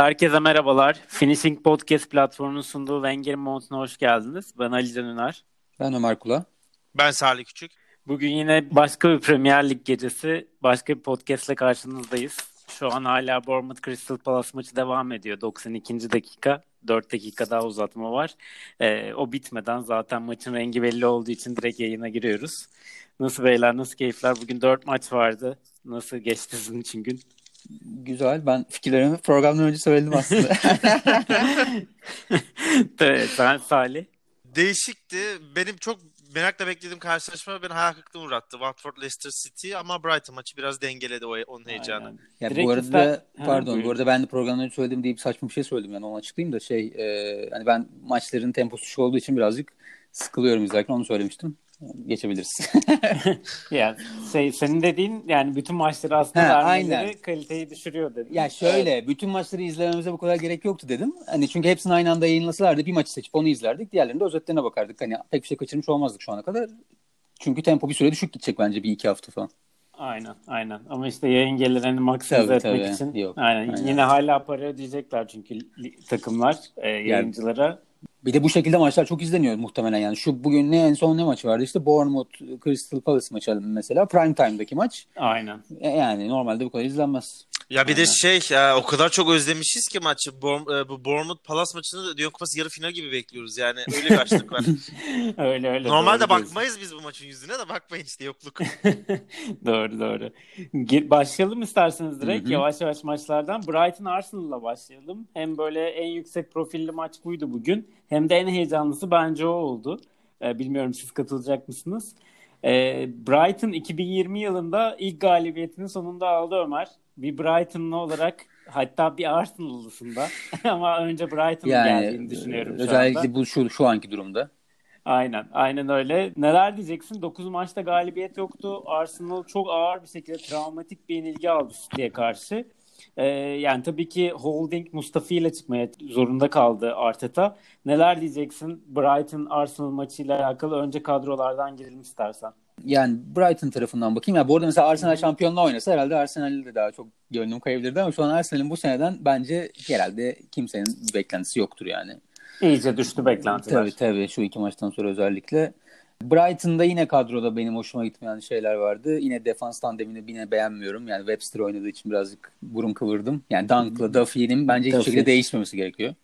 Herkese merhabalar. Finishing Podcast platformunun sunduğu Wenger'in Mont'una hoş geldiniz. Ben Ali Can Üner. Ben Ömer Kula. Ben Salih Küçük. Bugün yine başka bir Premier Lig gecesi, başka bir podcastle karşınızdayız. Şu an hala Bournemouth Crystal Palace maçı devam ediyor. 92. dakika. 4 dakika daha uzatma var. Ee, o bitmeden zaten maçın rengi belli olduğu için direkt yayına giriyoruz. Nasıl beyler, nasıl keyifler? Bugün 4 maç vardı. Nasıl geçti sizin için gün? Güzel. Ben fikirlerimi programdan önce söyledim aslında. evet, sen Salih. Değişikti. Benim çok merakla beklediğim karşılaşma beni hayal kırıklığına uğrattı. Watford Leicester City ama Brighton maçı biraz dengeledi o onun heyecanı. Ya bu arada ister... pardon ha, bu arada ben de programdan önce söyledim deyip saçma bir şey söyledim yani onu açıklayayım da şey e, hani ben maçların temposu şu olduğu için birazcık sıkılıyorum izlerken onu söylemiştim geçebiliriz. yani şey, senin dediğin yani bütün maçları aslında ha, vermeleri kaliteyi düşürüyor dedim. Ya şöyle evet. bütün maçları izlememize bu kadar gerek yoktu dedim. Hani çünkü hepsini aynı anda yayınlasalardı bir maçı seçip onu izlerdik. Diğerlerinde özetlerine bakardık. Hani pek bir şey kaçırmış olmazdık şu ana kadar. Çünkü tempo bir süre düşük gidecek bence bir iki hafta falan. Aynen aynen ama işte yayın gelirlerini maksimize etmek tabii. için Yok. Aynen. aynen. yine hala para ödeyecekler çünkü takımlar e, yayıncılara. Yani bir de bu şekilde maçlar çok izleniyor muhtemelen yani. Şu bugün ne en son ne maçı vardı? İşte Bournemouth Crystal Palace maçı mesela prime time'daki maç. Aynen. E, yani normalde bu kadar izlenmez. Ya bir Aynen. de şey ya, o kadar çok özlemişiz ki maçı. Bo e, bu Bournemouth Palace maçını Dünya Kupası yarı final gibi bekliyoruz yani. Öyle bir açlık var. öyle öyle. Normalde bakmayız biz bu maçın yüzüne de bakmayın işte yokluk. doğru doğru. Başlayalım isterseniz direkt Hı-hı. yavaş yavaş maçlardan. Brighton Arsenal'la başlayalım. Hem böyle en yüksek profilli maç buydu bugün. Hem de en heyecanlısı bence o oldu. Ee, bilmiyorum siz katılacak mısınız? Ee, Brighton 2020 yılında ilk galibiyetini sonunda aldı Ömer. Bir Brighton'lı olarak hatta bir Arsenal'lısında ama önce Brighton'ın yani, geldiğini düşünüyorum şu özellikle anda. bu şu, şu anki durumda. Aynen, aynen öyle. Neler diyeceksin? 9 maçta galibiyet yoktu. Arsenal çok ağır bir şekilde travmatik bir yenilgi aldı City'ye karşı. Ee, yani tabii ki Holding Mustafi ile çıkmaya zorunda kaldı Arteta. Neler diyeceksin Brighton Arsenal maçıyla alakalı önce kadrolardan girelim istersen. Yani Brighton tarafından bakayım. Ya bu arada mesela Arsenal şampiyonluğu oynasa herhalde Arsenal'de de daha çok gönlüm kayabilirdi ama şu an Arsenal'in bu seneden bence herhalde kimsenin beklentisi yoktur yani. İyice düştü beklentiler. Tabii tabii şu iki maçtan sonra özellikle. Brighton'da yine kadroda benim hoşuma gitmeyen şeyler vardı. Yine defans tandemini yine beğenmiyorum. Yani Webster oynadığı için birazcık burun kıvırdım. Yani Dunk'la Duffy'nin bence hiçbir şekilde değişmemesi gerekiyor.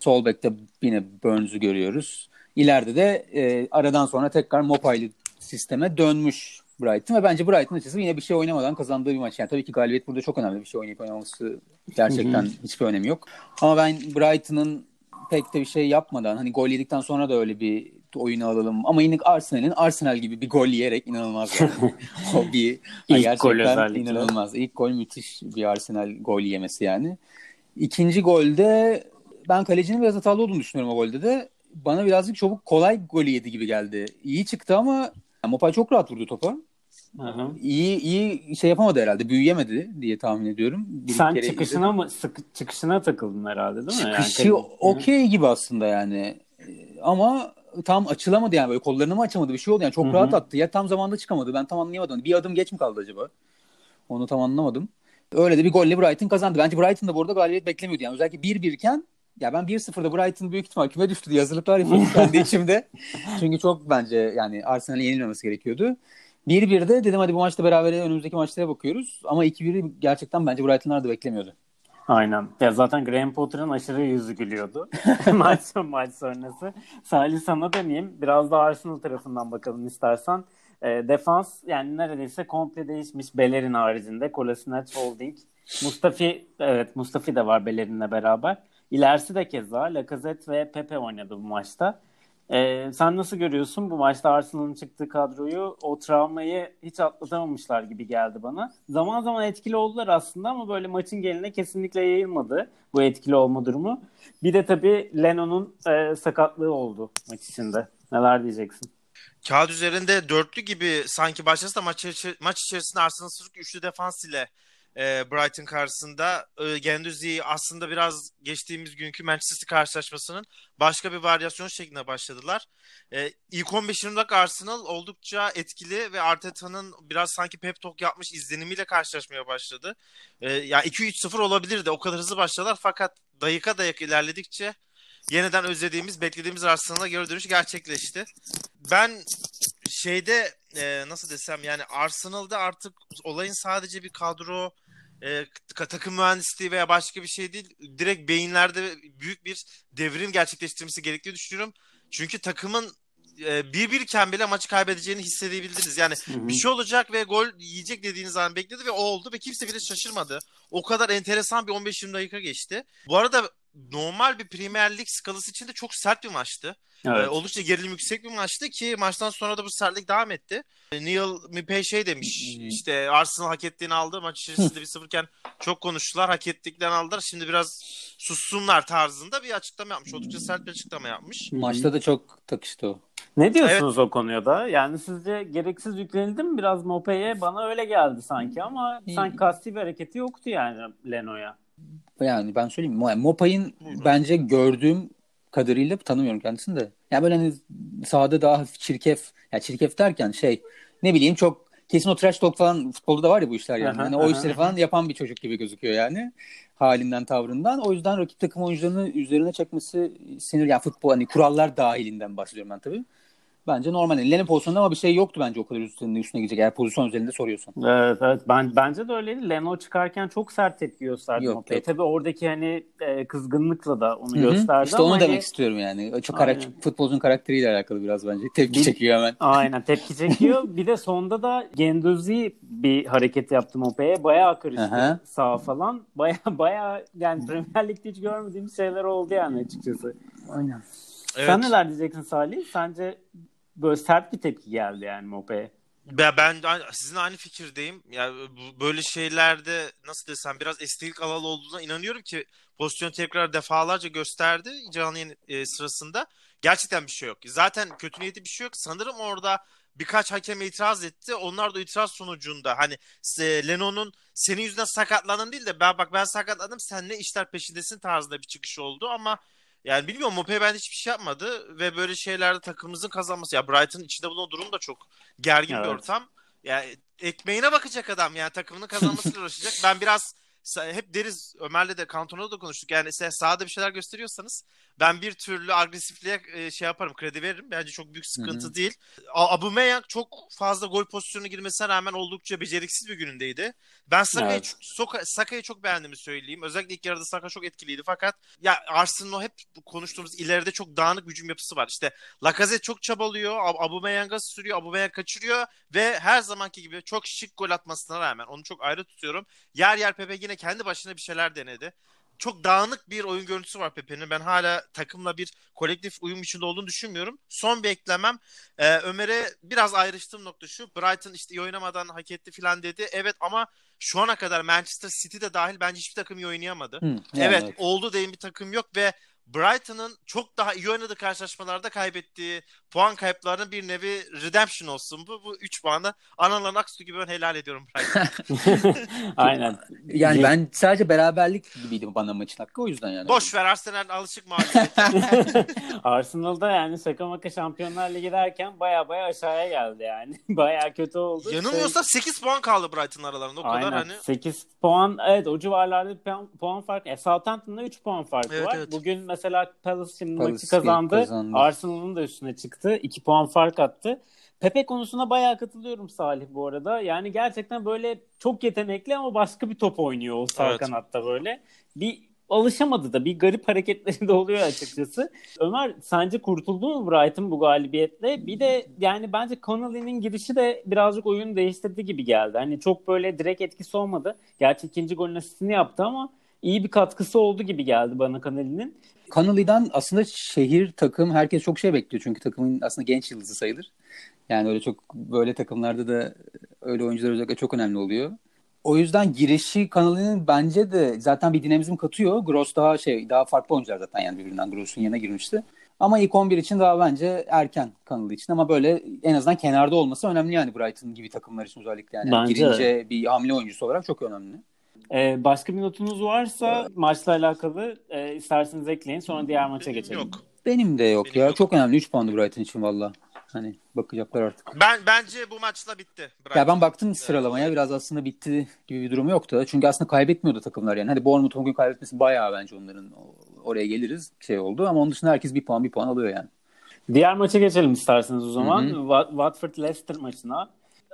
Sol bekte yine Burns'u görüyoruz. İleride de e, aradan sonra tekrar Mopay'lı sisteme dönmüş Brighton ve bence Brighton açısı yine bir şey oynamadan kazandığı bir maç. Yani tabii ki galibiyet burada çok önemli. Bir şey oynayıp oynamaması gerçekten hiçbir önemi yok. Ama ben Brighton'ın pek de bir şey yapmadan hani gol yedikten sonra da öyle bir oyunu alalım. Ama yine Arsenal'in Arsenal gibi bir gol yiyerek inanılmaz yani. o bir İlk gol özellikle. inanılmaz. İlk gol müthiş bir Arsenal gol yemesi yani. İkinci golde ben kalecinin biraz hatalı olduğunu düşünüyorum o golde de. Bana birazcık çabuk kolay gol yedi gibi geldi. İyi çıktı ama Mopay çok rahat vurdu topa. Hı İyi iyi şey yapamadı herhalde. Büyüyemedi diye tahmin ediyorum. Bir Sen çıkışına mı sık, çıkışına takıldın herhalde değil mi? Çıkışı yani, okey gibi aslında yani. Ama tam açılamadı yani böyle kollarını mı açamadı bir şey oldu yani çok Hı-hı. rahat attı. Ya tam zamanda çıkamadı ben tam anlayamadım. Bir adım geç mi kaldı acaba? Onu tam anlamadım. Öyle de bir golle Brighton kazandı. Bence Brighton da bu arada galibiyet beklemiyordu. Yani özellikle 1-1 iken ya ben 1-0'da Brighton büyük ihtimal küme düştü diye hazırlıklar yapıyordum kendi içimde. Çünkü çok bence yani Arsenal'in yenilmemesi gerekiyordu. 1-1'de dedim hadi bu maçta beraber önümüzdeki maçlara bakıyoruz. Ama 2-1'i gerçekten bence Brighton'lar da beklemiyordu. Aynen. Ya zaten Graham Potter'ın aşırı yüzü gülüyordu maç, maç sonrası. Salih sana döneyim. Biraz da Arsenal tarafından bakalım istersen. E, defans yani neredeyse komple değişmiş Bellerin haricinde. Kolasinac, Holding. Mustafi, evet Mustafi de var Bellerin'le beraber. İlerisi de keza Lacazette ve Pepe oynadı bu maçta. Ee, sen nasıl görüyorsun bu maçta Arsenal'ın çıktığı kadroyu? O travmayı hiç atlatamamışlar gibi geldi bana. Zaman zaman etkili oldular aslında ama böyle maçın geline kesinlikle yayılmadı bu etkili olma durumu. Bir de tabii Leno'nun e, sakatlığı oldu maç içinde. Neler diyeceksin? Kağıt üzerinde dörtlü gibi sanki başlasa da maç, içerisinde Arsenal sırf üçlü defans ile e, Brighton karşısında. E, Genduzi aslında biraz geçtiğimiz günkü Manchester City karşılaşmasının başka bir varyasyon şeklinde başladılar. E, ilk 15-20 dakika Arsenal oldukça etkili ve Arteta'nın biraz sanki pep talk yapmış izlenimiyle karşılaşmaya başladı. E, ya yani 2-3-0 olabilirdi. O kadar hızlı başladılar fakat dayıka dayak ilerledikçe yeniden özlediğimiz, beklediğimiz Arsenal'a geri dönüş gerçekleşti. Ben şeyde e, nasıl desem yani Arsenal'da artık olayın sadece bir kadro e, takım mühendisliği veya başka bir şey değil. Direkt beyinlerde büyük bir devrim gerçekleştirmesi gerektiğini düşünüyorum. Çünkü takımın e, bir birken bile maçı kaybedeceğini hissedebildiniz. Yani Hı-hı. bir şey olacak ve gol yiyecek dediğiniz an bekledi ve o oldu ve kimse bile şaşırmadı. O kadar enteresan bir 15-20 dakika geçti. Bu arada normal bir Premier Lig skalası için de çok sert bir maçtı. Evet. Ee, oldukça gerilim yüksek bir maçtı ki maçtan sonra da bu sertlik devam etti. Neil Mipey şey demiş işte Arsenal hak ettiğini aldı maç içerisinde bir sıfırken çok konuştular hak ettiklerini aldılar şimdi biraz sussunlar tarzında bir açıklama yapmış oldukça sert bir açıklama yapmış. Maçta da çok takıştı o. Ne diyorsunuz evet. o konuya da? Yani sizce gereksiz yüklenildi mi biraz Mopey'e? Bana öyle geldi sanki ama sanki kasti bir hareketi yoktu yani Leno'ya. Yani ben söyleyeyim. Yani Mopay'ın bence gördüğüm kadarıyla tanımıyorum kendisini de. Yani böyle hani sahada daha hafif çirkef. Ya yani çirkef derken şey ne bileyim çok kesin o trash talk falan futbolda da var ya bu işler yani. hani o işleri falan yapan bir çocuk gibi gözüküyor yani. Halinden, tavrından. O yüzden rakip takım oyuncularını üzerine çekmesi sinir. Yani futbol hani kurallar dahilinden bahsediyorum ben tabii. Bence normal. Lennon pozisyonunda ama bir şey yoktu bence o kadar üstüne, üstüne gidecek. Eğer pozisyon üzerinde soruyorsan. Evet evet. Ben, bence de öyleydi. Leno çıkarken çok sert tepki gösterdi. Yok, yok. Tabii oradaki hani e, kızgınlıkla da onu Hı-hı. gösterdi İşte onu hani... demek istiyorum yani. Çok karakter, futbolcunun karakteriyle alakalı biraz bence. Tepki bir, çekiyor hemen. Aynen tepki çekiyor. bir de sonda da Genduzi bir hareket yaptı Mope'ye. Bayağı karıştı sağ falan. Bayağı bayağı yani Premier Lig'de hiç görmediğim şeyler oldu yani açıkçası. Aynen. Evet. Sen neler diyeceksin Salih? Sence böyle sert bir tepki geldi yani Mope'ye. Ben, ben sizin aynı fikirdeyim. Yani böyle şeylerde nasıl desem biraz estetik alalı olduğuna inanıyorum ki pozisyon tekrar defalarca gösterdi canlı yayın e, sırasında. Gerçekten bir şey yok. Zaten kötü niyeti bir şey yok. Sanırım orada birkaç hakem itiraz etti. Onlar da itiraz sonucunda hani e, Leno'nun senin yüzünden sakatlandın değil de ben bak ben sakatladım sen ne işler peşindesin tarzında bir çıkış oldu ama yani bilmiyorum Mope bence hiçbir şey yapmadı ve böyle şeylerde takımımızın kazanması. Ya Brighton içinde bulunduğu durum da çok gergin evet. bir ortam. Yani ekmeğine bakacak adam yani takımının kazanmasıyla uğraşacak. Ben biraz hep deriz Ömer'le de Kanton'da da konuştuk. Yani size sahada bir şeyler gösteriyorsanız ben bir türlü agresifliğe e, şey yaparım kredi veririm. Bence çok büyük sıkıntı Hı-hı. değil. Aubameyang çok fazla gol pozisyonu girmesine rağmen oldukça beceriksiz bir günündeydi. Ben Saka'yı evet. çok, Saka'yı çok beğendiğimi söyleyeyim. Özellikle ilk yarıda Saka çok etkiliydi fakat ya Arsenal'ın hep konuştuğumuz ileride çok dağınık hücum yapısı var. İşte Lacazette çok çabalıyor. Aubameyang'a sürüyor. Aubameyang kaçırıyor ve her zamanki gibi çok şık gol atmasına rağmen onu çok ayrı tutuyorum. Yer yer Pepe yine kendi başına bir şeyler denedi çok dağınık bir oyun görüntüsü var Pepe'nin. Ben hala takımla bir kolektif uyum içinde olduğunu düşünmüyorum. Son bir eklemem. Ee, Ömer'e biraz ayrıştığım nokta şu. Brighton işte iyi oynamadan hak etti falan dedi. Evet ama şu ana kadar Manchester City de dahil bence hiçbir takım iyi oynayamadı. Hı, evet, evet oldu deyin bir takım yok ve Brighton'ın çok daha iyi oynadığı karşılaşmalarda kaybettiği puan kayıplarının bir nevi redemption olsun bu. Bu 3 puanı analan aksu gibi ben helal ediyorum Brighton. Aynen. Yani ben sadece beraberlik gibiydim bana maçın hakkı o yüzden yani. Boş ver Arsenal alışık mağlubiyet. Arsenal'da yani şaka maka Şampiyonlar Ligi derken baya baya aşağıya geldi yani. baya kötü oldu. Yanılmıyorsam şey... 8 puan kaldı Brighton aralarında o Aynen. kadar hani. 8 puan evet o civarlarda puan, puan farkı. E, Southampton'da 3 puan farkı evet, var. Evet. Bugün mesela Palace şimdi Palace maçı kazandı. kazandı. Arsenal'ın da üstüne çıktı. 2 puan fark attı. Pepe konusuna bayağı katılıyorum Salih bu arada. Yani gerçekten böyle çok yetenekli ama başka bir top oynuyor o sağ evet. kanatta böyle. Bir alışamadı da bir garip hareketleri de oluyor açıkçası. Ömer sence kurtuldu mu Brighton bu galibiyetle? Bir de yani bence Connolly'nin girişi de birazcık oyunu değiştirdi gibi geldi. Hani çok böyle direkt etkisi olmadı. Gerçi ikinci golün asistini yaptı ama iyi bir katkısı oldu gibi geldi bana Connelly'nin. Connelly'den aslında şehir, takım herkes çok şey bekliyor. Çünkü takımın aslında genç yıldızı sayılır. Yani öyle çok böyle takımlarda da öyle oyuncular özellikle çok önemli oluyor. O yüzden girişi Connelly'nin bence de zaten bir dinamizm katıyor. Gross daha şey daha farklı oyuncular zaten yani birbirinden Gross'un yerine girmişti. Ama ilk 11 için daha bence erken Connelly için ama böyle en azından kenarda olması önemli yani Brighton gibi takımlar için özellikle yani. Bence. Girince bir hamle oyuncusu olarak çok önemli. Ee, başka bir notunuz varsa maçla alakalı e, isterseniz ekleyin sonra diğer maça Benim geçelim. Yok. Benim de yok Benim ya. yok. Çok önemli 3 puandı Brighton için valla. Hani bakacaklar artık. Ben bence bu maçla bitti. Ya ben Brighton. baktım sıralamaya biraz aslında bitti gibi bir durum yoktu. Çünkü aslında kaybetmiyordu takımlar yani. Hadi Bournemouth'un bugün kaybetmesi bayağı bence onların oraya geliriz şey oldu ama onun dışında herkes bir puan bir puan alıyor yani. Diğer maça geçelim isterseniz o zaman. Hı hı. Wa- Watford-Leicester maçına.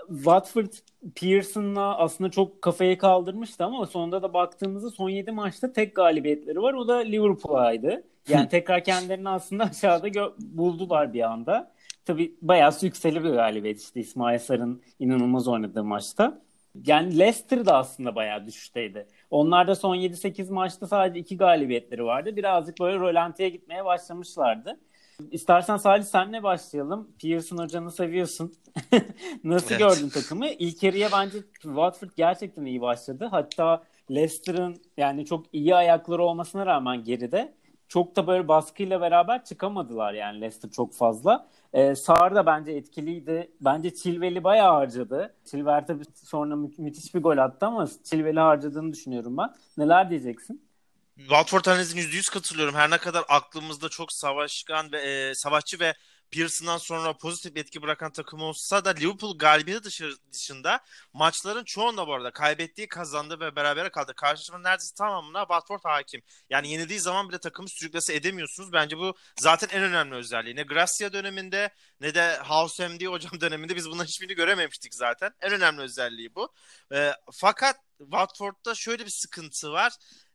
Watford Pearson'la aslında çok kafayı kaldırmıştı ama sonunda da baktığımızda son 7 maçta tek galibiyetleri var. O da Liverpool'aydı. Yani tekrar kendilerini aslında aşağıda gö- buldular bir anda. Tabii bayağı yükseli bir galibiyet işte İsmail Sar'ın inanılmaz oynadığı maçta. Yani Leicester de aslında bayağı düşüşteydi. Onlar da son 7-8 maçta sadece 2 galibiyetleri vardı. Birazcık böyle rölantiye gitmeye başlamışlardı. İstersen Salih senle başlayalım. Pearson hocanı seviyorsun. Nasıl Evet. gördün takımı? İlk yarıya bence Watford gerçekten iyi başladı. Hatta Leicester'ın yani çok iyi ayakları olmasına rağmen geride çok da böyle baskıyla beraber çıkamadılar yani Leicester çok fazla. Ee, Sar da bence etkiliydi. Bence Chilwell'i bayağı harcadı. Chilwell tabii sonra mü- müthiş bir gol attı ama Chilwell'i harcadığını düşünüyorum ben. Neler diyeceksin? Watford analizine %100 katılıyorum. Her ne kadar aklımızda çok savaşkan ve e, savaşçı ve Pearson'dan sonra pozitif etki bırakan takım olsa da Liverpool galibiyeti dışı, dışında maçların çoğunda bu arada kaybettiği kazandı ve berabere kaldı. Karşılaşmanın neredeyse tamamına Watford hakim. Yani yenildiği zaman bile takımı sürüklese edemiyorsunuz. Bence bu zaten en önemli özelliği. Ne Gracia döneminde ne de House MD hocam döneminde biz bunların hiçbirini görememiştik zaten. En önemli özelliği bu. E, fakat Watford'da şöyle bir sıkıntı var.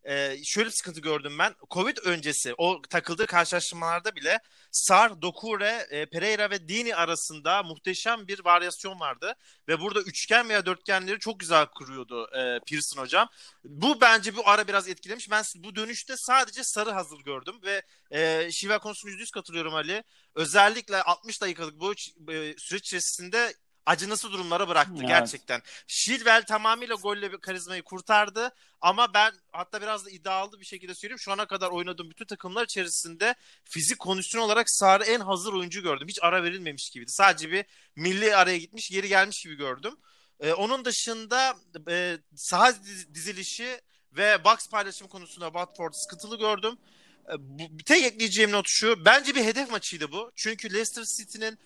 Ee, şöyle bir sıkıntı gördüm ben. Covid öncesi o takıldığı karşılaşmalarda bile Sar, Dokure, e, Pereira ve Dini arasında muhteşem bir varyasyon vardı. Ve burada üçgen veya dörtgenleri çok güzel kuruyordu e, Pearson hocam. Bu bence bu ara biraz etkilemiş. Ben bu dönüşte sadece Sarı hazır gördüm ve e, Şiva konusunda %100 katılıyorum Ali. Özellikle 60 dakikalık bu e, süreç içerisinde acınası durumlara bıraktı Evet. gerçekten. Chilwell tamamıyla golle bir karizmayı kurtardı ama ben hatta biraz da iddialı bir şekilde söyleyeyim şu ana kadar oynadığım bütün takımlar içerisinde fizik kondisyon olarak Sarı en hazır oyuncu gördüm. Hiç ara verilmemiş gibiydi. Sadece bir milli araya gitmiş geri gelmiş gibi gördüm. Ee, onun dışında e, saha diz- dizilişi ve box paylaşım konusunda Watford sıkıntılı gördüm. E, bu, tek ekleyeceğim not şu. Bence bir hedef maçıydı bu. Çünkü Leicester City'nin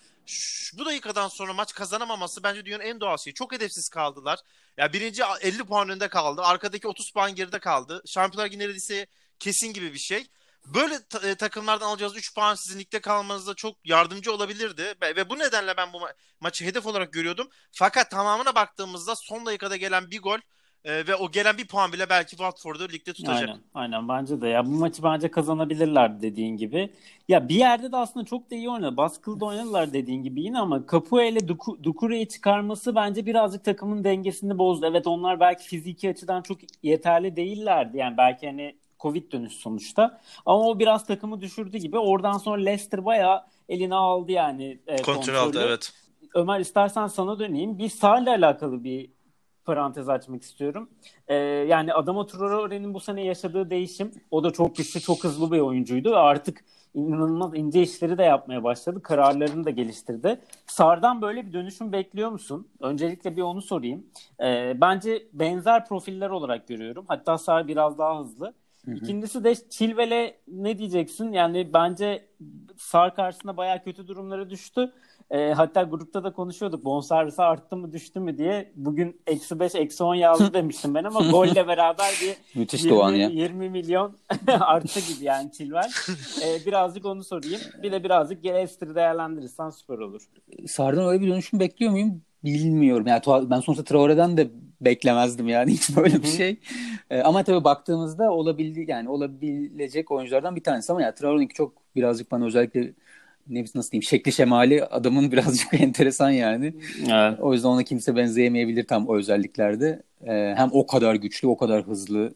bu dakikadan sonra maç kazanamaması bence dünyanın en doğal şeyi. Çok hedefsiz kaldılar. Ya birinci 50 puan önünde kaldı. Arkadaki 30 puan geride kaldı. Şampiyonlar Ligi neredeyse kesin gibi bir şey. Böyle ta- e, takımlardan alacağınız 3 puan sizin ligde kalmanıza çok yardımcı olabilirdi. Ve bu nedenle ben bu ma- maçı hedef olarak görüyordum. Fakat tamamına baktığımızda son dakikada gelen bir gol e, ve o gelen bir puan bile belki Watford'u ligde tutacak. Aynen, aynen bence de. Ya bu maçı bence kazanabilirler dediğin gibi. Ya bir yerde de aslında çok da iyi oynadı. Baskılı da oynadılar dediğin gibi yine ama Capua ile Duku- Dukure'yi çıkarması bence birazcık takımın dengesini bozdu. Evet onlar belki fiziki açıdan çok yeterli değillerdi. Yani belki hani Covid dönüş sonuçta. Ama o biraz takımı düşürdü gibi. Oradan sonra Leicester bayağı eline aldı yani e, Kontrol aldı kontrolü. evet. Ömer istersen sana döneyim. Bir Sar'la alakalı bir parantez açmak istiyorum. Ee, yani Adama Traore'nin bu sene yaşadığı değişim o da çok güçlü, çok hızlı bir oyuncuydu ve artık inanılmaz ince işleri de yapmaya başladı. Kararlarını da geliştirdi. Sar'dan böyle bir dönüşüm bekliyor musun? Öncelikle bir onu sorayım. Ee, bence benzer profiller olarak görüyorum. Hatta Sar biraz daha hızlı. İkincisi de Chilwell'e ne diyeceksin? Yani bence Sar karşısında bayağı kötü durumlara düştü. E, hatta grupta da konuşuyorduk bonservisi arttı mı düştü mü diye. Bugün eksi 5 eksi 10 yazdı demiştim ben ama golle beraber bir Müthiş 20, Doğan ya. 20 milyon arttı gibi yani Chilwell. E, birazcık onu sorayım. Bir de birazcık Leicester değerlendirirsen süper olur. Sar'dan öyle bir dönüşüm bekliyor muyum? Bilmiyorum. Yani ben sonuçta Traore'den de beklemezdim yani hiç böyle bir şey. Ee, ama tabii baktığımızda olabildi yani olabilecek oyunculardan bir tanesi ama ya Traore'ninki çok birazcık bana özellikle ne nasıl diyeyim şekli şemali adamın birazcık enteresan yani. Evet. O yüzden ona kimse benzeyemeyebilir tam o özelliklerde. Ee, hem o kadar güçlü, o kadar hızlı.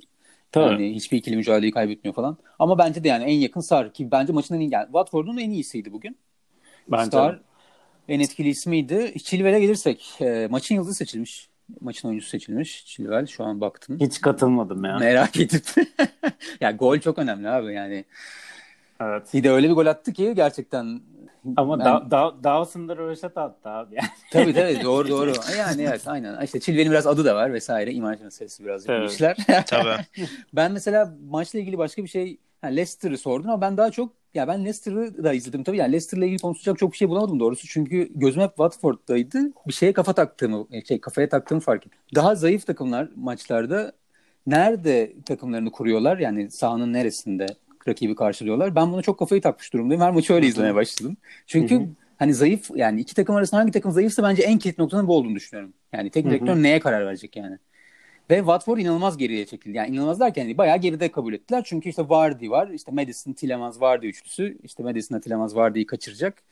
Tabii. Yani hiçbir ikili mücadeleyi kaybetmiyor falan. Ama bence de yani en yakın Sar ki bence maçın en iyi yani Watford'un en iyisiydi bugün. Bence Star en etkili ismiydi. Chilwell'e gelirsek e, maçın yıldızı seçilmiş. Maçın oyuncusu seçilmiş. Chilwell şu an baktım. Hiç katılmadım ya. Merak edip. ya gol çok önemli abi yani. Evet. Bir de öyle bir gol attı ki gerçekten Ama ben... da, da, Dawson'da röveşat attı abi. Yani. Tabii tabii doğru doğru. Yani evet aynen. İşte Chilwell'in biraz adı da var vesaire. İmaj meselesi biraz evet. işler. Tabii. ben mesela maçla ilgili başka bir şey yani Leicester'ı sordun ama ben daha çok ya ben Leicester'ı da izledim tabii. Yani Leicester'la ilgili konuşacak çok bir şey bulamadım doğrusu. Çünkü gözüm hep Watford'daydı. Bir şeye kafa taktığımı, şey kafaya taktığımı fark ettim. Daha zayıf takımlar maçlarda nerede takımlarını kuruyorlar? Yani sahanın neresinde rakibi karşılıyorlar? Ben buna çok kafayı takmış durumdayım. Her maçı öyle izlemeye başladım. Çünkü hani zayıf yani iki takım arasında hangi takım zayıfsa bence en kilit noktanın bu olduğunu düşünüyorum. Yani tek direktör neye karar verecek yani? Ve Watford inanılmaz geriye çekildi. Yani inanılmaz derken hani bayağı geride kabul ettiler. Çünkü işte Vardy var. İşte Madison, Tillemans, Vardy üçlüsü. İşte Madison'la Tillemans Vardy'yi kaçıracak.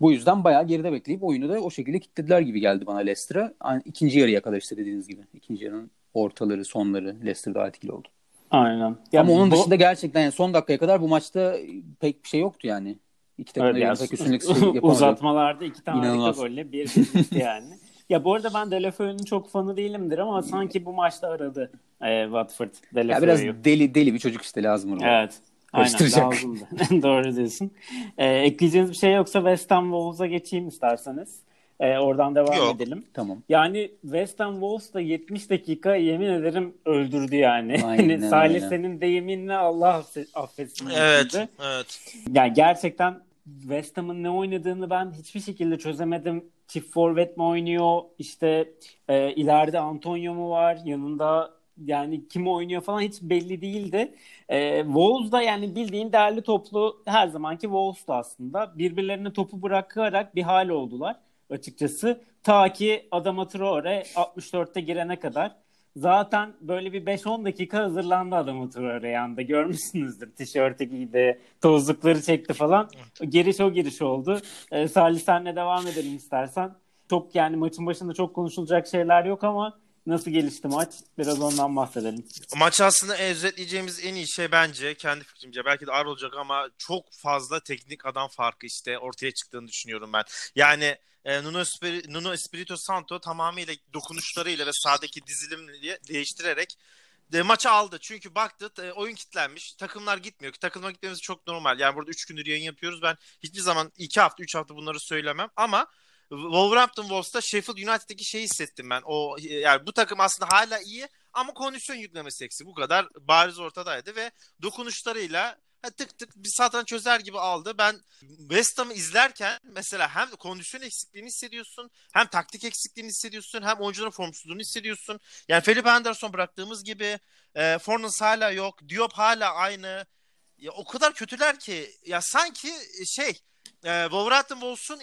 Bu yüzden bayağı geride bekleyip oyunu da o şekilde kilitlediler gibi geldi bana Leicester'a. Yani ikinci yarıya kadar işte dediğiniz gibi. İkinci yarının ortaları, sonları Leicester daha etkili oldu. Aynen. Ya Ama onun bu... dışında gerçekten yani son dakikaya kadar bu maçta pek bir şey yoktu yani. İki takım evet, da üstünlük Uzatmalarda iki tane harika golle bir yani. Ya bu arada ben Delafeu'nun çok fanı değilimdir ama sanki bu maçta aradı e, Watford Delafeu'yu. Ya biraz deli deli bir çocuk işte lazım orada. Evet. Aynen lazımdı. Doğru diyorsun. E, ekleyeceğiniz bir şey yoksa West Ham Wolves'a geçeyim isterseniz. E, oradan devam Yok. edelim. Tamam. Yani West Ham Wolves da 70 dakika yemin ederim öldürdü yani. Aynen, Salih senin deyiminle Allah affetsin. Evet, evet. Yani gerçekten West Ham'ın ne oynadığını ben hiçbir şekilde çözemedim. Çift forvet mi oynuyor? İşte e, ileride Antonio mu var? Yanında yani kim oynuyor falan hiç belli değildi. E, Wolves da yani bildiğin değerli toplu her zamanki Wolves'tu aslında. Birbirlerine topu bırakarak bir hal oldular açıkçası. Ta ki Adama Traore 64'te girene kadar. Zaten böyle bir 5-10 dakika hazırlandı Adama Traore yanında. Görmüşsünüzdür. Tişörtü giydi, tozlukları çekti falan. Giriş o giriş oldu. Ee, Salih senle devam edelim istersen. Çok yani maçın başında çok konuşulacak şeyler yok ama Nasıl gelişti maç? Biraz ondan bahsedelim. Maç aslında özetleyeceğimiz en iyi şey bence kendi fikrimce belki de ağır olacak ama çok fazla teknik adam farkı işte ortaya çıktığını düşünüyorum ben. Yani e, Nuno, Espir Nuno Espirito Santo tamamıyla dokunuşlarıyla ve sahadaki dizilimle değiştirerek de maçı aldı. Çünkü baktı e, oyun kitlenmiş. Takımlar gitmiyor. Takımlar gitmemiz çok normal. Yani burada 3 gündür yayın yapıyoruz. Ben hiçbir zaman 2 hafta 3 hafta bunları söylemem. Ama Wolverhampton Wolves'ta Sheffield United'daki şeyi hissettim ben. O yani bu takım aslında hala iyi ama kondisyon yüklemesi eksik. Bu kadar bariz ortadaydı ve dokunuşlarıyla tık tık bir satranç çözer gibi aldı. Ben West Ham'ı izlerken mesela hem kondisyon eksikliğini hissediyorsun, hem taktik eksikliğini hissediyorsun, hem oyuncuların formsuzluğunu hissediyorsun. Yani Felipe Anderson bıraktığımız gibi e, Fornals hala yok, Diop hala aynı. Ya o kadar kötüler ki ya sanki şey e, Wolverhampton Wolves'un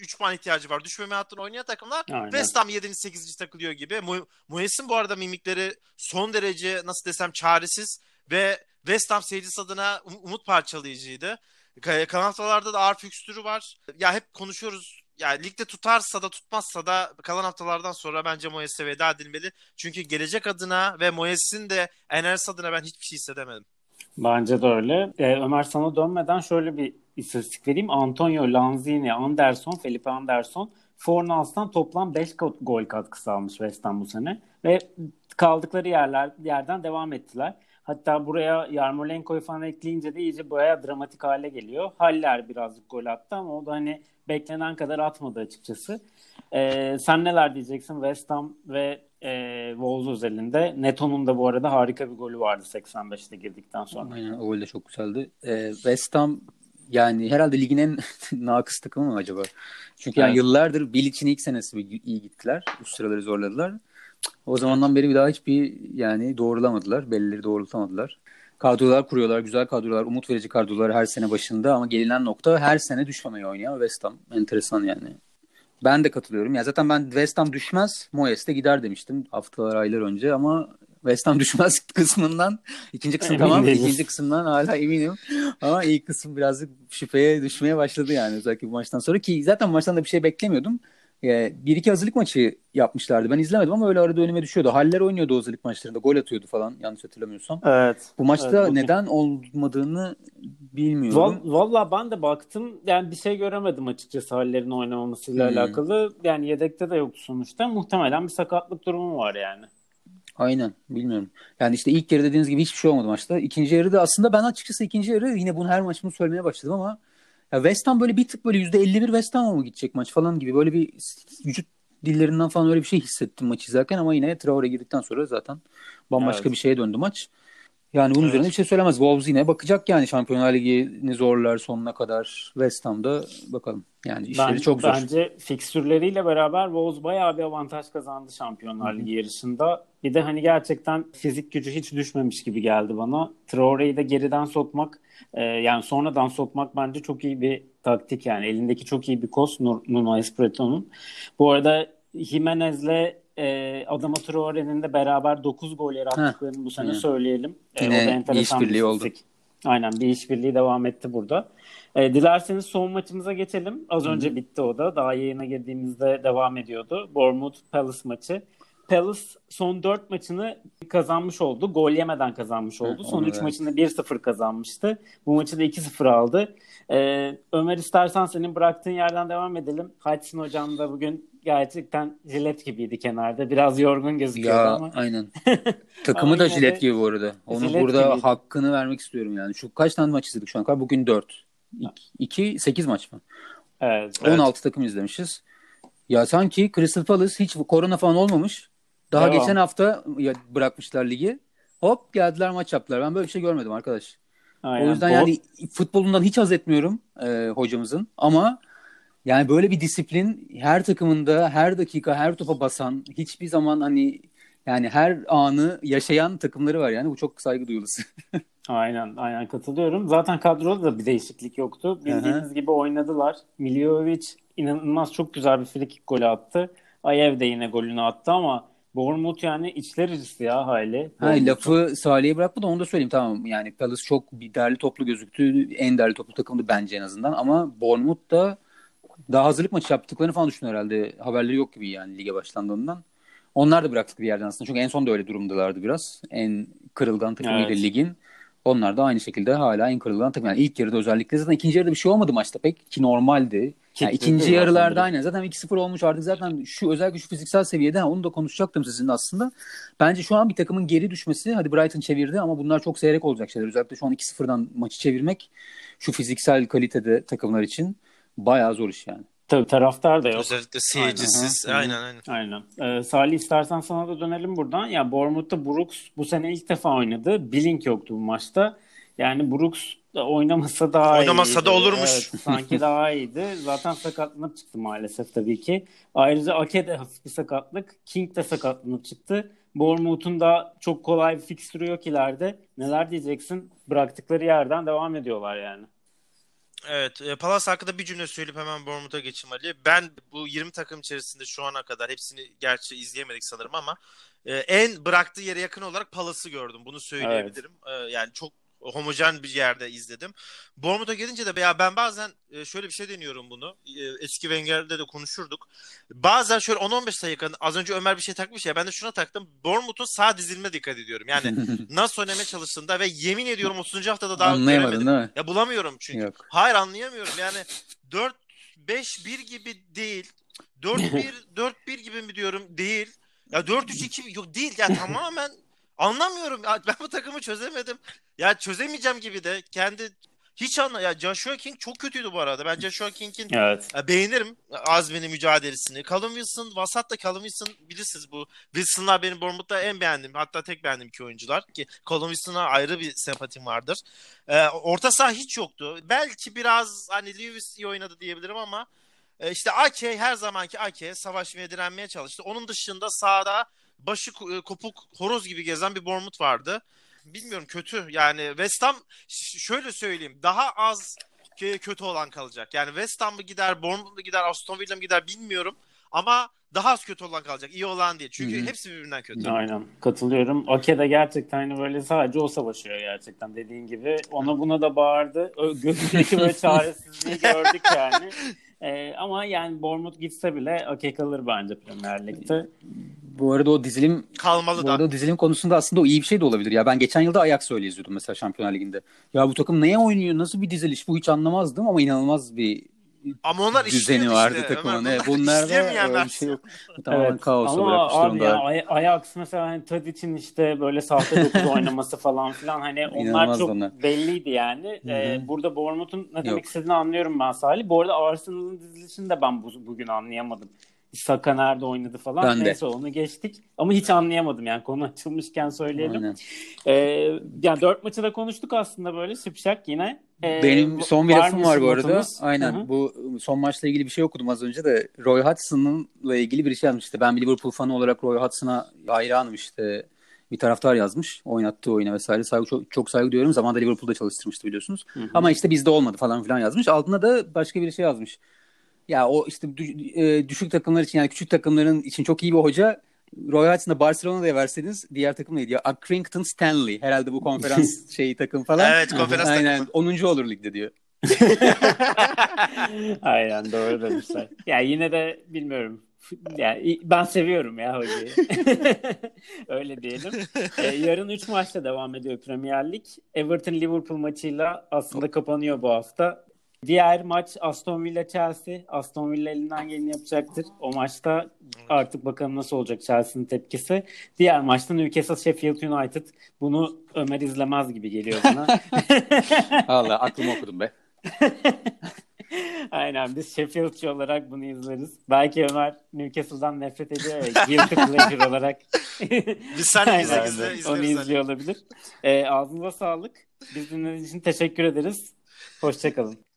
3 puan ihtiyacı var. Düşmeme hattını oynayan takımlar Aynen. West Ham 7. 8. takılıyor gibi. Mu bu arada mimikleri son derece nasıl desem çaresiz ve West Ham seyircisi adına um umut parçalayıcıydı. Kanatlarda da ağır fikstürü var. Ya hep konuşuyoruz yani ligde tutarsa da tutmazsa da kalan haftalardan sonra bence Moyes'e veda edilmeli. Çünkü gelecek adına ve Moyes'in de enerjisi adına ben hiçbir şey hissedemedim. Bence de öyle. Ee, Ömer sana dönmeden şöyle bir istatistik vereyim. Antonio Lanzini, Anderson, Felipe Anderson Fornals'tan toplam 5 gol katkısı almış West Ham bu sene. Ve kaldıkları yerler yerden devam ettiler. Hatta buraya Yarmolenko'yu falan ekleyince de iyice baya dramatik hale geliyor. Haller birazcık gol attı ama o da hani beklenen kadar atmadı açıkçası. Ee, sen neler diyeceksin West Ham ve e, Wolves özelinde? Neto'nun da bu arada harika bir golü vardı 85'te girdikten sonra. Aynen o de çok güzeldi. Ee, West Ham yani herhalde ligin en nakıs takımı mı acaba? Çünkü yani evet. yıllardır Bilic'in ilk senesi iyi gittiler. Üst sıraları zorladılar. O zamandan beri bir daha hiçbir yani doğrulamadılar. Bellileri doğrultamadılar. Kadrolar kuruyorlar. Güzel kadrolar. Umut verici kadrolar her sene başında ama gelinen nokta her sene düşmemeyi oynayan West Ham. Enteresan yani. Ben de katılıyorum. Ya zaten ben West Ham düşmez, Moyes de gider demiştim haftalar, aylar önce ama West Ham düşmez kısmından ikinci kısım tamam ikinci kısımdan hala eminim ama ilk kısım birazcık şüpheye düşmeye başladı yani özellikle bu maçtan sonra ki zaten maçtan da bir şey beklemiyordum. Ee, bir iki hazırlık maçı yapmışlardı. Ben izlemedim ama öyle arada önüme düşüyordu. Haller oynuyordu o hazırlık maçlarında. Gol atıyordu falan yanlış hatırlamıyorsam. Evet. Bu maçta evet, neden olmadığını bilmiyorum. Val, Valla ben de baktım. Yani bir şey göremedim açıkçası Haller'in oynamamasıyla hmm. alakalı. Yani yedekte de yok sonuçta. Muhtemelen bir sakatlık durumu var yani. Aynen bilmiyorum. Yani işte ilk yarı dediğiniz gibi hiçbir şey olmadı maçta. İkinci yarı da aslında ben açıkçası ikinci yarı yine bunu her maçımı söylemeye başladım ama Ya West Ham böyle bir tık böyle %51 West Ham'a mı gidecek maç falan gibi böyle bir vücut dillerinden falan öyle bir şey hissettim maç izlerken ama yine Traore girdikten sonra zaten bambaşka Evet. bir şeye döndü maç. Yani bunun Evet. üzerine bir şey söylemez. Wolves yine bakacak yani Şampiyonlar Ligi'ni zorlar sonuna kadar. West Ham'da bakalım. Yani işleri Ben- çok zor. Bence fikstürleriyle beraber Wolves bayağı bir avantaj kazandı Şampiyonlar Ligi yarışında. Bir de hani gerçekten fizik gücü hiç düşmemiş gibi geldi bana. Traore'yi de geriden sokmak e, yani sonradan sokmak bence çok iyi bir taktik yani. Elindeki çok iyi bir kos Nuno Espirito'nun. Bu arada Jimenez'le e, Adama Traore'nin de beraber 9 gol yarattıklarını bu sene Aynen. söyleyelim. E, Yine o da enteresan bir oldu. Aynen bir işbirliği devam etti burada. E, dilerseniz son maçımıza geçelim. Az önce bitti o da. Daha yayına girdiğimizde devam ediyordu. Bournemouth Palace maçı. Palace son 4 maçını kazanmış oldu. Gol yemeden kazanmış oldu. son onu 3 evet. maçında 1-0 kazanmıştı. Bu maçı da 2-0 aldı. E, Ömer istersen senin bıraktığın yerden devam edelim. Hudson hocam da bugün gerçekten jilet gibiydi kenarda. Biraz yorgun gözüküyordu Ya ama. aynen. Takımı Ama da jilet gibi bu arada. Onu jilet burada gibiydi. hakkını vermek istiyorum yani. Şu kaç tane maç izledik şu an kadar? Bugün 4. 2 8 maç mı? Evet. Evet. 16 takım izlemişiz. Ya sanki Crystal Palace hiç korona falan olmamış. Daha Devam. geçen hafta ya bırakmışlar ligi. Hop geldiler maç yaptılar. Ben böyle bir şey görmedim arkadaş. Aynen. O yüzden Bol- yani futbolundan hiç haz etmiyorum e, hocamızın. Ama yani böyle bir disiplin her takımında her dakika her topa basan hiçbir zaman hani yani her anı yaşayan takımları var yani bu çok saygı duyulusu. Aynen, aynen katılıyorum. Zaten kadroda da bir değişiklik yoktu. Bildiğiniz gibi oynadılar. Miljovic inanılmaz çok güzel bir frikik golü attı. Ayev de yine golünü attı ama Bournemouth yani içler acısı ya hali. Ha, lafı Salih'e bırakma da onu da söyleyeyim tamam. Yani Palace çok bir derli toplu gözüktü. En derli toplu takımdı bence en azından. Ama Bournemouth da daha hazırlık maçı yaptıklarını falan düşünüyor herhalde. Haberleri yok gibi yani lige başlandığından. Onlar da bıraktık bir yerden aslında. Çünkü en son da öyle durumdalardı biraz. En kırılgan takımıydı Evet. ligin. Onlar da aynı şekilde hala en kırılgan takım. Yani ilk yarıda özellikle zaten ikinci yarıda bir şey olmadı maçta pek ki normaldi. Yani ikinci yarılarda aynen. Zaten 2-0 olmuş artık zaten şu özellikle şu fiziksel seviyede ha, onu da konuşacaktım sizinle aslında. Bence şu an bir takımın geri düşmesi hadi Brighton çevirdi ama bunlar çok seyrek olacak şeyler. Özellikle şu an 2-0'dan maçı çevirmek şu fiziksel kalitede takımlar için bayağı zor iş yani. Tabii taraftar da yok. Özellikle seyircisiz. Aynen. Aynen aynen. Aynen. Ee, Salih istersen sana da dönelim buradan. Ya Bournemouth'ta Brooks bu sene ilk defa oynadı. Billing yoktu bu maçta. Yani Brooks oynamasa daha Oynamasa iyiydi. da olurmuş. Evet, sanki daha iyiydi. Zaten sakatlanıp çıktı maalesef tabii ki. Ayrıca Ake de hafif bir sakatlık. King de sakatlanıp çıktı. Bournemouth'un da çok kolay bir fikstürü yok ileride. Neler diyeceksin? Bıraktıkları yerden devam ediyorlar yani. Evet, e, Palace hakkında bir cümle söyleyip hemen Bournemouth'a geçeyim Ali. Ben bu 20 takım içerisinde şu ana kadar hepsini gerçi izleyemedik sanırım ama e, en bıraktığı yere yakın olarak Palace'ı gördüm. Bunu söyleyebilirim. E, yani çok homojen bir yerde izledim. Bournemouth'a gelince de ya ben bazen e, şöyle bir şey deniyorum bunu. E, eski Wenger'de de konuşurduk. Bazen şöyle 10-15 dakika az önce Ömer bir şey takmış ya ben de şuna taktım. Bournemouth'un sağ dizilme dikkat ediyorum. Yani nasıl oynamaya çalıştığında ve yemin ediyorum 30. haftada daha Anlayamadın göremedim. değil mi? Ya bulamıyorum çünkü. Yok. Hayır anlayamıyorum. Yani 4 5 1 gibi değil. 4 1 4 1 gibi mi diyorum? Değil. Ya 4 3 2 yok değil. Ya tamamen anlamıyorum. Ya ben bu takımı çözemedim. Ya çözemeyeceğim gibi de kendi hiç anla ya Joshua King çok kötüydü bu arada. Ben Joshua King'in Evet. beğenirim azmini mücadelesini. Callum Wilson, vasat da Callum Wilson bilirsiniz bu. Wilson'lar benim Bournemouth'ta en beğendiğim hatta tek beğendiğim iki oyuncular ki Callum Wilson'a ayrı bir sempatim vardır. Ee, orta saha hiç yoktu. Belki biraz hani Lewis iyi oynadı diyebilirim ama e, işte Ake her zamanki Ake savaşmaya direnmeye çalıştı. Onun dışında sahada başı ko- kopuk horoz gibi gezen bir Bournemouth vardı. Bilmiyorum kötü yani West Ham şöyle söyleyeyim daha az kötü olan kalacak. Yani West Ham mı gider, Bournemouth mu gider, Aston Villa mı gider bilmiyorum. Ama daha az kötü olan kalacak. iyi olan değil. Çünkü Hı hı. hepsi birbirinden kötü. Aynen katılıyorum. Ake de gerçekten hani böyle sadece o savaşıyor gerçekten dediğin gibi. Ona buna da bağırdı. Gözündeki böyle çaresizliği gördük yani. Ee, ama yani Bournemouth gitse bile Ake kalır bence Premier Lig'de. Bu arada o dizilim Kalmalı Bu da. arada o dizilim konusunda aslında o iyi bir şey de olabilir. Ya ben geçen yılda Ajax öyle izliyordum mesela Şampiyonlar Ligi'nde. Ya bu takım neye oynuyor? Nasıl bir diziliş? Bu hiç anlamazdım ama inanılmaz bir Ama onlar düzeni vardı işte. takımın. Ömer, Evet, bunlar bunlarda işleyemeyenler. öyle bir şey yok. Tamamen Evet. kaos Ama olarak abi ya. Ay- Ajax mesela hani Tadic'in işte böyle sahte dokuz oynaması falan filan hani onlar İnanılmaz çok onlar. belliydi yani. Ee, burada Bournemouth'un ne demek Yok. istediğini anlıyorum ben Salih. Bu arada Arsenal'ın dizilişini de ben bu, bugün anlayamadım. Saka nerede oynadı falan. Ben de. Neyse onu geçtik. Ama hiç anlayamadım yani konu açılmışken söyleyelim. Aynen. Ee, yani dört maçı da konuştuk aslında böyle şıpşak yine. Ee, Benim son bir var lafım var bu arada. Aynen. Hı hı. Bu son maçla ilgili bir şey okudum az önce de. Roy Hudson'la ilgili bir şey yazmıştı. Ben bir Liverpool fanı olarak Roy Hudson'a hayranım işte. Bir taraftar yazmış. Oynattığı oyuna vesaire. Saygı, çok, çok saygı duyuyorum. Zamanında Liverpool'da çalıştırmıştı biliyorsunuz. Hı hı. Ama işte bizde olmadı falan filan yazmış. Altına da başka bir şey yazmış. Ya o işte e, düşük takımlar için yani küçük takımların için çok iyi bir hoca. Roy Hudson'da Barcelona'ya verseniz diğer takım neydi ya? Accrington Stanley. Herhalde bu konferans şeyi takım falan. Evet, konferans Aynen. takımı. 10. olur ligde diyor. Aynen doğru demişler. Ya yine de bilmiyorum. Yani ben seviyorum ya hocayı. Öyle diyelim. Ee, yarın 3 maçta devam ediyor Premier Lig. Everton Liverpool maçıyla aslında kapanıyor bu hafta. Diğer maç Aston Villa Chelsea. Aston Villa elinden geleni yapacaktır. O maçta artık bakalım nasıl olacak Chelsea'nin tepkisi. Diğer maçta Newcastle Sheffield United. Bunu Ömer izlemez gibi geliyor bana. Allah aklımı okudum be. Aynen biz Sheffield'çı olarak bunu izleriz. Belki Ömer Newcastle'dan nefret ediyor ya. Guilty pleasure olarak. Biz seninle izle, izle, Onu izleriz hani. izliyor olabilir. Ee, ağzınıza sağlık. Biz dinlediğiniz için teşekkür ederiz. Hoşçakalın.